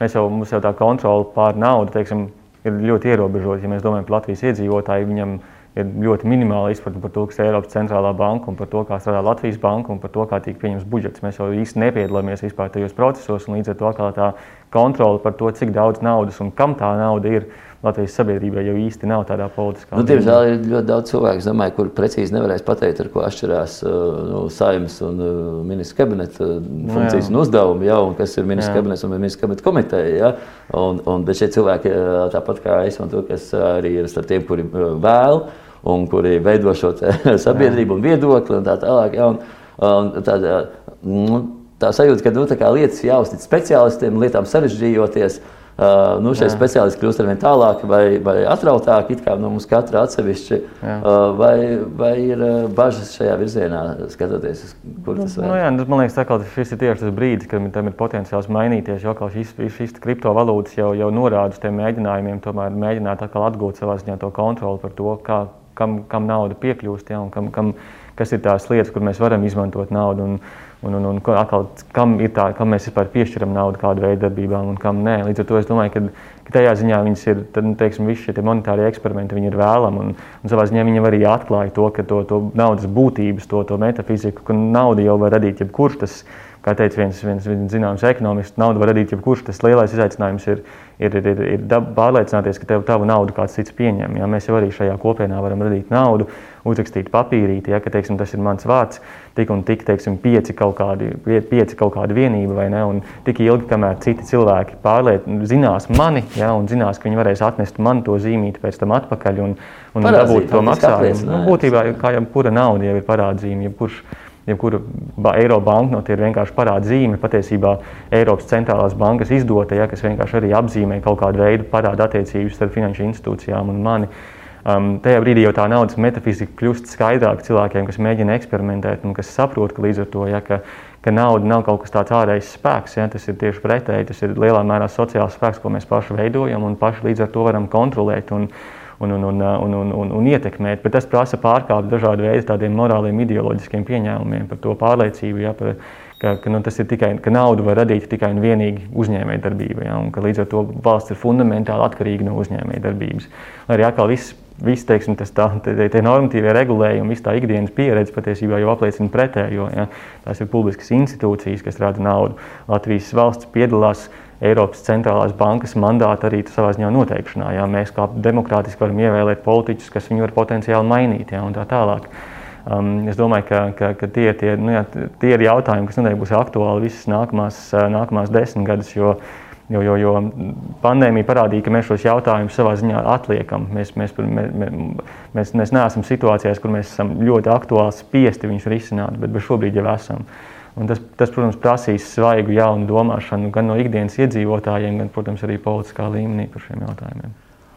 mēs jau, mums jau tā kontrola pār naudu, teiksim, ir ļoti ierobežota. Ja mēs domājam par Latvijas iedzīvotāju, viņam ir ir ļoti minimāla izpratne par to, kas ir Eiropas centrālā banka un par to, kā strādā Latvijas banka un par to, kā tiek pieņemts budžets. Mēs jau īsti nepiedalāmies vispār tajos procesos, un līdz ar to tā kontroli par to, cik daudz naudas un kam tā nauda ir. Latvijas sabiedrībai jau īsti nav tādā politiskā nu, Diemžēl ir ļoti daudz cilvēku, domāju, kur precīzi nevarēs pateikt, ar ko atšķirās uh, nu, saimnes un uh, ministra kabineta uh, nu, funkcijas nu, un uzdevumi, ja, un kas ir ministra kabinets un ministra kabineta komiteja. Ja, un, un, bet šie cilvēki, tāpat kā es, man to, kas arī ir starp tiem, kuri vēl un kuri veido šo sabiedrību un viedokli un tā tālāk. Ja, un, un tāda, nu, tā sajūta, ka nu, tā lietas jāuztic speciālistiem, lietām sarežģījoties. Uh, nu, šie speciālisti kļūst ar vien tālāk vai, vai atrautāki, it kā no mums katra atsevišķi. Uh, vai, vai ir uh, bažas šajā virzienā, skatoties, kur tas nu, jā, man liekas, ka šis ir tieši tas brīdis, kad tam ir potenciāls mainīties. Jo šīs, šīs kriptovalūtas jau, jau norāda uz tiem mēģinājumiem, tomēr mēģināt atkal atgūt savā ziņā to kontroli par to, kā, kam, kam nauda piekļūst, ja, un kam, kam, kas ir tās lietas, kur mēs varam izmantot naudu. Un, Un, un, un atkal, kam, tā, kam mēs vispār piešķiram naudu kādu veidu darbībām un kam nē. Līdz ar to es domāju, ka, ka tajā ziņā viņas ir, tad, nu, teiksim, visi šie monetārie eksperimenti ir vēlami. Un, un savā ziņā viņi arī atklāja to, to, to naudas būtības, to, to metafiziku, ka nauda jau var radīt jebkurš tas kā teica viens, viens, viens zināms ekonomists, naudu var radīt jebkurš. Tas lielais izaicinājums ir, ir, ir, ir, ir pārliecināties, ka tev tavu naudu kāds cits pieņem. Ja? Mēs jau arī šajā kopienā varam radīt naudu, uzrakstīt papīrīti, ja? ka teiksim, tas ir mans vārds, tik un tik teiksim, pieci, kaut kādi, pieci kaut kāda vienība, vai ne? Un tik ilgi, kamēr citi cilvēki pārliet, zinās mani, ja? un zinās, ka viņi varēs atnest man to zīmīti pēc tam atpakaļ un, un dabūt to maksājumu. Nu, būtībā, kā jau kura nauda jau ir parādzīme, jebkurš jebkura eiro banknote ir vienkārši parādzīme. Patiesībā Eiropas centrālās bankas izdota, ja, kas vienkārši arī apzīmē kaut kādu veidu parāda attiecības starp finanšu institūcijām un mani. Um, tajā brīdī jau tā naudas metafizika kļūst skaidrāka cilvēkiem, kas mēģina eksperimentēt un kas saprot, ka līdz ar to, ja, ka, ka nauda nav kaut kas tāds ārējs spēks, ja, tas ir tieši pretēji, tas ir lielā mērā sociāls spēks, ko mēs paši veidojam un paši līdz ar to varam kontrolēt. Un, un, un, un, un, un, un, un ietekmēt. Bet tas prasa pārkāpt dažādu veidu tādiem morāliem, ideoloģiskiem pieņēmumiem par to pārliecību. Ja, par, ka, ka, nu, tas ir tikai, ka naudu var radīt tikai un vienīgi uzņēmējdarbība, ja, un līdz ar to valsts ir fundamentāli atkarīga no uzņēmējdarbības. Arī atkal viss Visi teiksim, tas tā, tie, tie normatīvie regulējumi, visa tā ikdienas pieredze patiesībā jau apliecina pretējo. Ja? Tās ir publiskas institūcijas, kas rada naudu. Latvijas valsts piedalās uh, Eiropas centrālās bankas mandātu arī savā ziņā noteikšanā. Jā. Mēs kā demokrātiski varam ievēlēt politiķus, kas viņu var potenciāli mainīt jā, un tā tālāk. Um, es domāju, ka, ka, ka tie, tie, nu, jā, tie ir jautājumi, kas noteikti būs aktuāli visas nākamās, nākamās desmit gadus, jo, jo, jo, jo pandēmija parādīja, ka mēs šos jautājumus savā ziņā atliekam. Mēs, mēs, mēs, mēs, mēs neesam situācijās, kur mēs esam ļoti aktuāli spiesti viņus risināt, bet šobrīd jau esam. Un tas, tas, protams, prasīs svaigu jaunu domāšanu gan no ikdienas iedzīvotājiem, gan, protams, arī politiskā līmenī par šiem jautājumiem.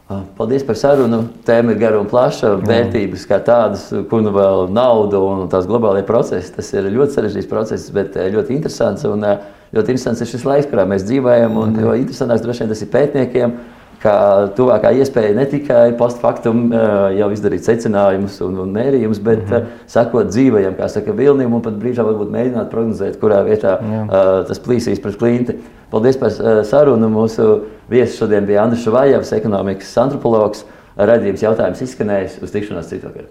Paldies par sarunu. Tēma ir gara un plaša. Vērtības kā tādas, kur nu vēl nauda un tās globālajie procesi. Tas ir ļoti sarežģīts process, bet ļoti interesants. Un ļoti interesants ir šis laiks, kurā mēs dzīvojam. Un, jo interesantāks droši vien tas ir pētniekiem kā tuvākā iespēja ne tikai postfaktum jau izdarīt secinājumus un, un mērījumus, bet mm -hmm. sakot dzīvajam, kā saka Vilniem, un pat brīžā varbūt mēģināt prognozēt, kurā vietā Jā. tas plīsīs pret klinti. Paldies par sarunu. Mūsu viesis šodien bija Andris Šuvājevs, ekonomikas antropologs. Radījums jautājums izskanējis uz tikšanās citu vakaru.